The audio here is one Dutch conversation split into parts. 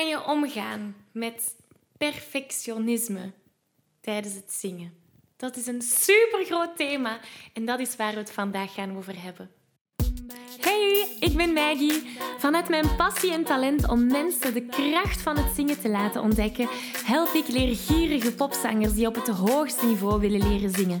kan je omgaan met perfectionisme tijdens het zingen? Dat is een super groot thema en dat is waar we het vandaag gaan over hebben. Hey, ik ben Maggie. Vanuit mijn passie en talent om mensen de kracht van het zingen te laten ontdekken, help ik leergierige popzangers die op het hoogste niveau willen leren zingen.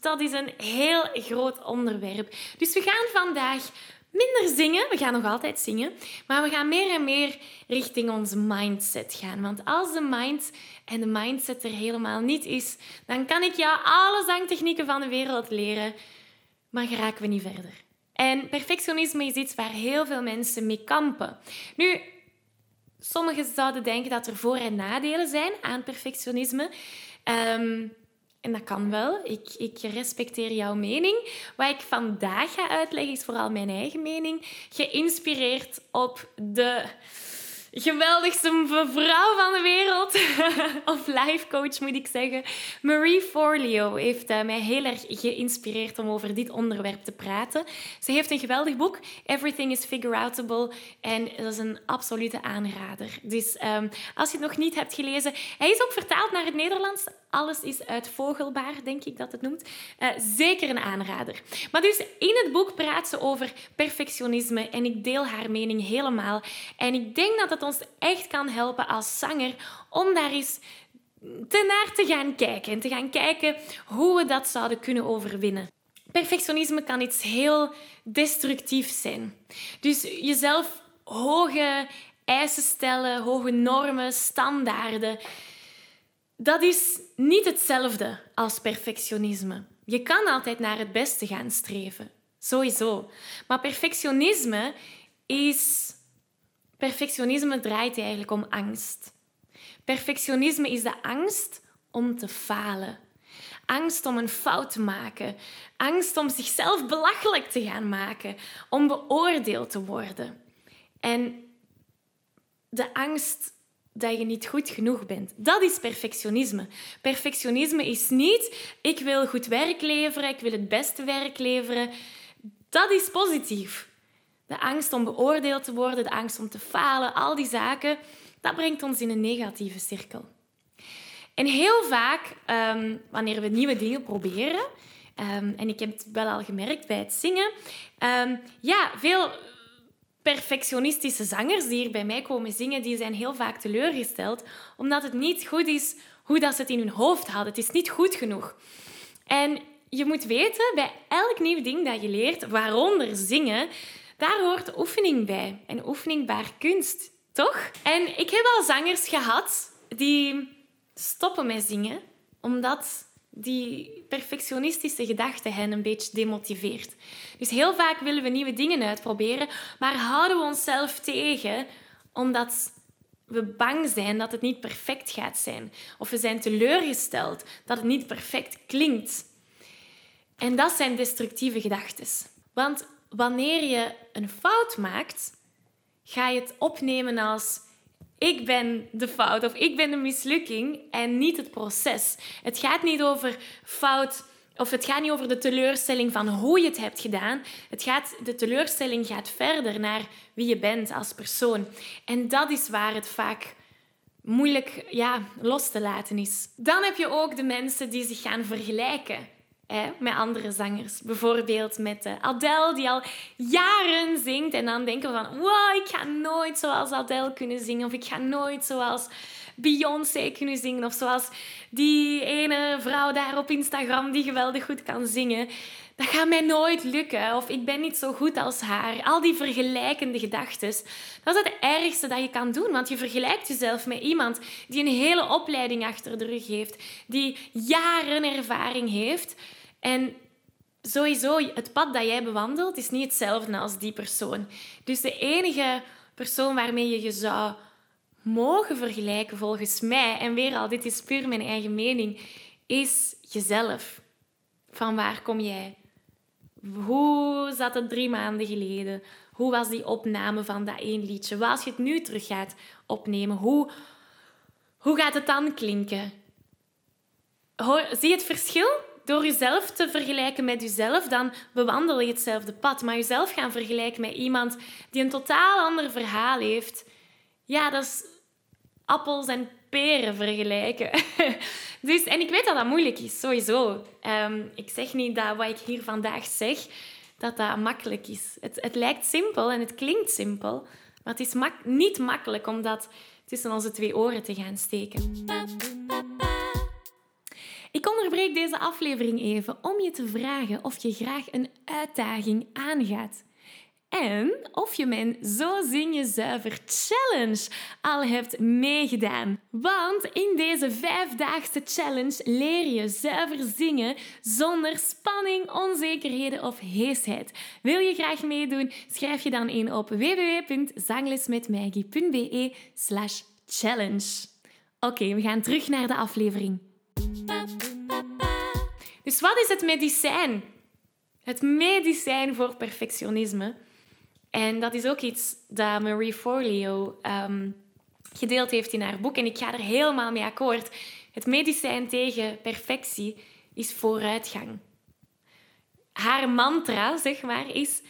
Dat is een heel groot onderwerp. Dus we gaan vandaag minder zingen. We gaan nog altijd zingen. Maar we gaan meer en meer richting onze mindset gaan. Want als de mind en de mindset er helemaal niet is, dan kan ik jou alle zangtechnieken van de wereld leren. Maar geraken we niet verder. En perfectionisme is iets waar heel veel mensen mee kampen. Nu, sommigen zouden denken dat er voor- en nadelen zijn aan perfectionisme. Um, en dat kan wel. Ik, ik respecteer jouw mening. Wat ik vandaag ga uitleggen is vooral mijn eigen mening. Geïnspireerd op de geweldigste vrouw van de wereld, of life coach moet ik zeggen. Marie Forleo heeft uh, mij heel erg geïnspireerd om over dit onderwerp te praten. Ze heeft een geweldig boek, Everything is Figure-outable, en dat is een absolute aanrader. Dus um, als je het nog niet hebt gelezen, hij is ook vertaald naar het Nederlands. Alles is uitvogelbaar, denk ik dat het noemt. Uh, zeker een aanrader. Maar dus in het boek praat ze over perfectionisme en ik deel haar mening helemaal. En ik denk dat het ons echt kan helpen als zanger om daar eens te naar te gaan kijken en te gaan kijken hoe we dat zouden kunnen overwinnen. Perfectionisme kan iets heel destructiefs zijn. Dus jezelf hoge eisen stellen, hoge normen, standaarden. Dat is niet hetzelfde als perfectionisme. Je kan altijd naar het beste gaan streven, sowieso. Maar perfectionisme is Perfectionisme draait eigenlijk om angst. Perfectionisme is de angst om te falen. Angst om een fout te maken. Angst om zichzelf belachelijk te gaan maken. Om beoordeeld te worden. En de angst dat je niet goed genoeg bent. Dat is perfectionisme. Perfectionisme is niet ik wil goed werk leveren, ik wil het beste werk leveren. Dat is positief. De angst om beoordeeld te worden, de angst om te falen, al die zaken, dat brengt ons in een negatieve cirkel. En heel vaak, ehm, wanneer we nieuwe dingen proberen, um, en ik heb het wel al gemerkt bij het zingen, um, ja, veel perfectionistische zangers die hier bij mij komen zingen, die zijn heel vaak teleurgesteld, omdat het niet goed is hoe dat ze het in hun hoofd hadden. Het is niet goed genoeg. En je moet weten, bij elk nieuw ding dat je leert, waaronder zingen, daar hoort oefening bij. En oefening baar kunst, toch? En ik heb al zangers gehad die stoppen met zingen omdat die perfectionistische gedachte hen een beetje demotiveert. Dus heel vaak willen we nieuwe dingen uitproberen, maar houden we onszelf tegen omdat we bang zijn dat het niet perfect gaat zijn. Of we zijn teleurgesteld dat het niet perfect klinkt. En dat zijn destructieve gedachten. Want wanneer je een fout maakt, ga je het opnemen als ik ben de fout of ik ben de mislukking en niet het proces. Het gaat niet over fout of het gaat niet over de teleurstelling van hoe je het hebt gedaan. Het gaat, de teleurstelling gaat verder naar wie je bent als persoon. En dat is waar het vaak moeilijk ja, los te laten is. Dan heb je ook de mensen die zich gaan vergelijken met andere zangers. Bijvoorbeeld met uh, Adele, die al jaren zingt. En dan denken we van, wow, ik ga nooit zoals Adele kunnen zingen. Of ik ga nooit zoals Beyoncé kunnen zingen. Of zoals die ene vrouw daar op Instagram die geweldig goed kan zingen. Dat gaat mij nooit lukken. Of ik ben niet zo goed als haar. Al die vergelijkende gedachten. Dat is het ergste dat je kan doen. Want je vergelijkt jezelf met iemand die een hele opleiding achter de rug heeft. Die jaren ervaring heeft. En sowieso, het pad dat jij bewandelt is niet hetzelfde als die persoon. Dus de enige persoon waarmee je je zou mogen vergelijken, volgens mij, en weer al, dit is puur mijn eigen mening, is jezelf. Van waar kom jij? Hoe zat het drie maanden geleden? Hoe was die opname van dat één liedje? Wat als je het nu terug gaat opnemen? Hoe, hoe gaat het dan klinken? Zie je het verschil? Door jezelf te vergelijken met jezelf, dan bewandel je hetzelfde pad. Maar jezelf gaan vergelijken met iemand die een totaal ander verhaal heeft, ja, dat is appels en peren vergelijken. dus, en ik weet dat dat moeilijk is, sowieso. Ehm, ik zeg niet dat wat ik hier vandaag zeg, dat dat makkelijk is. Het, het lijkt simpel en het klinkt simpel, maar het is niet makkelijk om dat tussen onze twee oren te gaan steken. Ik onderbreek deze aflevering even om je te vragen of je graag een uitdaging aangaat. En of je mijn Zo Zing Je Zuiver Challenge al hebt meegedaan. Want in deze vijfdaagse challenge leer je zuiver zingen zonder spanning, onzekerheden of heesheid. Wil je graag meedoen? Schrijf je dan in op www.zanglesmetmaggie.be slash challenge. Oké, we gaan terug naar de aflevering. Dus wat is het medicijn? Het medicijn voor perfectionisme. En dat is ook iets dat Marie Forleo um, gedeeld heeft in haar boek. En ik ga er helemaal mee akkoord. Het medicijn tegen perfectie is vooruitgang. Haar mantra, zeg maar, is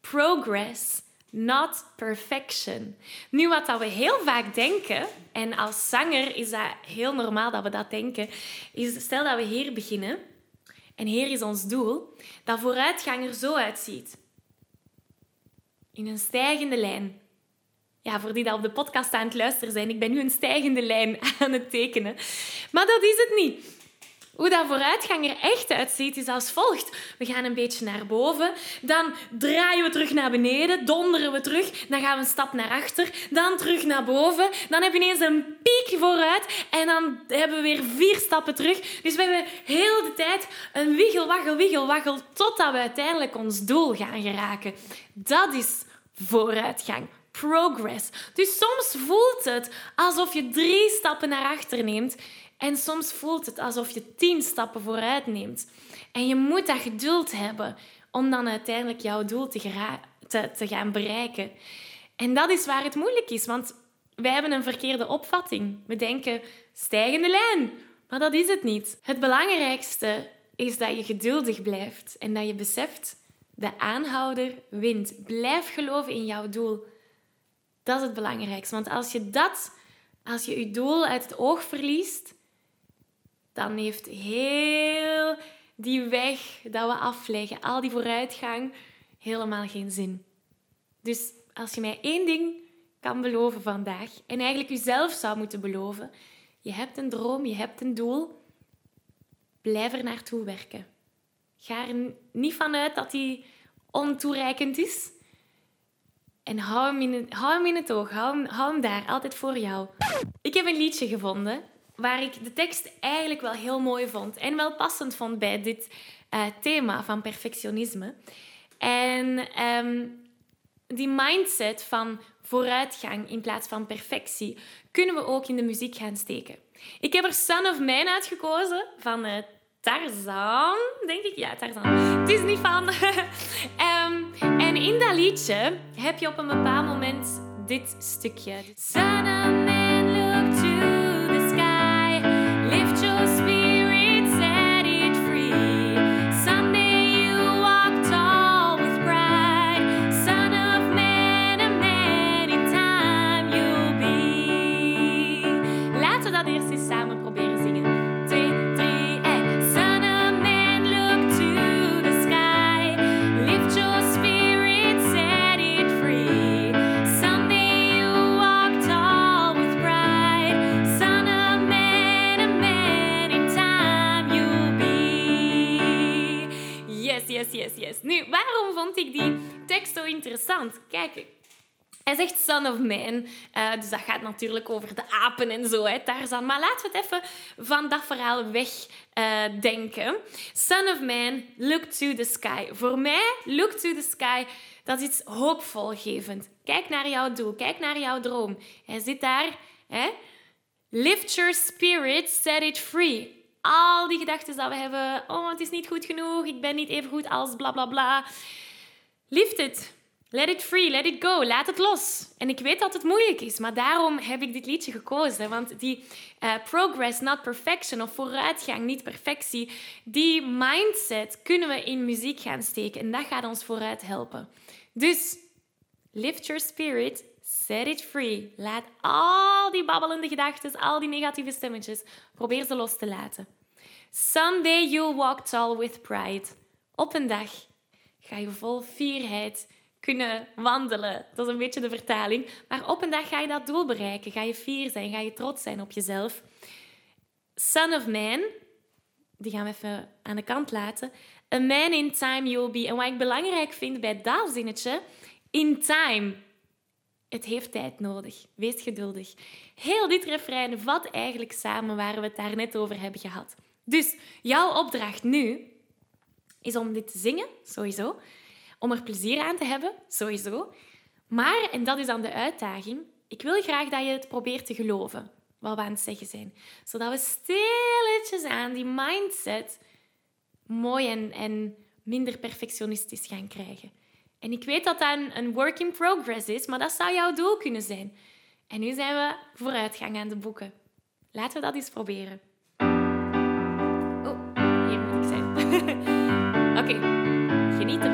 progress, not perfection. Nu, wat dat we heel vaak denken, en als zanger is dat heel normaal dat we dat denken, is stel dat we hier beginnen, en hier is ons doel, dat vooruitgang er zo uitziet in een stijgende lijn. Ja, voor die dat op de podcast aan het luisteren zijn, ik ben nu een stijgende lijn aan het tekenen. Maar dat is het niet. Hoe dat vooruitgang er echt uitziet, is als volgt. We gaan een beetje naar boven, dan draaien we terug naar beneden, donderen we terug, dan gaan we een stap naar achter, dan terug naar boven, dan heb je ineens een piek vooruit en dan hebben we weer vier stappen terug. Dus we hebben heel de tijd een wiggel, waggel, wiggel, waggel, totdat we uiteindelijk ons doel gaan geraken. Dat is vooruitgang. Progress. Dus soms voelt het alsof je drie stappen naar achter neemt en soms voelt het alsof je tien stappen vooruit neemt. En je moet dat geduld hebben om dan uiteindelijk jouw doel te, te, te gaan bereiken. En dat is waar het moeilijk is, want wij hebben een verkeerde opvatting. We denken stijgende lijn, maar dat is het niet. Het belangrijkste is dat je geduldig blijft en dat je beseft de aanhouder wint. Blijf geloven in jouw doel. Dat is het belangrijkste. Want als je dat, als je je doel uit het oog verliest, dan heeft heel die weg dat we afleggen, al die vooruitgang, helemaal geen zin. Dus als je mij één ding kan beloven vandaag, en eigenlijk jezelf zou moeten beloven, je hebt een droom, je hebt een doel, blijf er naartoe werken. Ga er niet vanuit dat die ontoereikend is. En hou hem in hou het oog, hou hou hem daar, altijd voor jou. Ik heb een liedje gevonden waar ik de tekst eigenlijk wel heel mooi vond en wel passend vond bij dit uh, thema van perfectionisme. En um, die mindset van vooruitgang in plaats van perfectie kunnen we ook in de muziek gaan steken. Ik heb er Son of Man uitgekozen van uh, Tarzan, denk ik. Ja, Tarzan. Het is niet van. um, en in dat liedje heb je op een bepaald moment dit stukje. Son of vond ik die tekst zo interessant. Kijk, hij zegt son of man. Uh, dus dat gaat natuurlijk over de apen en zo, hè, Tarzan. Maar laten we het even van dat verhaal wegdenken. Uh, son of man, look to the sky. Voor mij, look to the sky, dat is iets hoopvolgevend. Kijk naar jouw doel, kijk naar jouw droom. Hij zit daar, hè. Lift your spirit, set it free. Al die gedachten dat we hebben, oh, het is niet goed genoeg, ik ben niet even goed als bla bla bla. Lift it. Let it free, let it go, laat het los. En ik weet dat het moeilijk is, maar daarom heb ik dit liedje gekozen. Want die uh, progress, not perfection, of vooruitgang, niet perfectie, die mindset kunnen we in muziek gaan steken. En dat gaat ons vooruit helpen. Dus lift your spirit, set it free. Laat al die babbelende gedachten, al die negatieve stemmetjes, probeer ze los te laten. Someday you'll walk tall with pride. Op een dag ga je vol fierheid kunnen wandelen. Dat is een beetje de vertaling. Maar op een dag ga je dat doel bereiken. Ga je fier zijn, ga je trots zijn op jezelf. Son of man, die gaan we even aan de kant laten. A man in time you'll be. En wat ik belangrijk vind bij dat zinnetje, in time. Het heeft tijd nodig. Wees geduldig. Heel dit refrein vat eigenlijk samen waar we het daar net over hebben gehad. Dus jouw opdracht nu is om dit te zingen, sowieso om er plezier aan te hebben, sowieso. Maar, en dat is dan de uitdaging, ik wil graag dat je het probeert te geloven, wat we aan het zeggen zijn. Zodat we stilletjes aan die mindset mooi en, en minder perfectionistisch gaan krijgen. En ik weet dat dat een, work in progress is, maar dat zou jouw doel kunnen zijn. En nu zijn we vooruitgang aan de boeken. Laten we dat eens proberen. Oh, hier moet ik zijn. Oké, geniet ervan.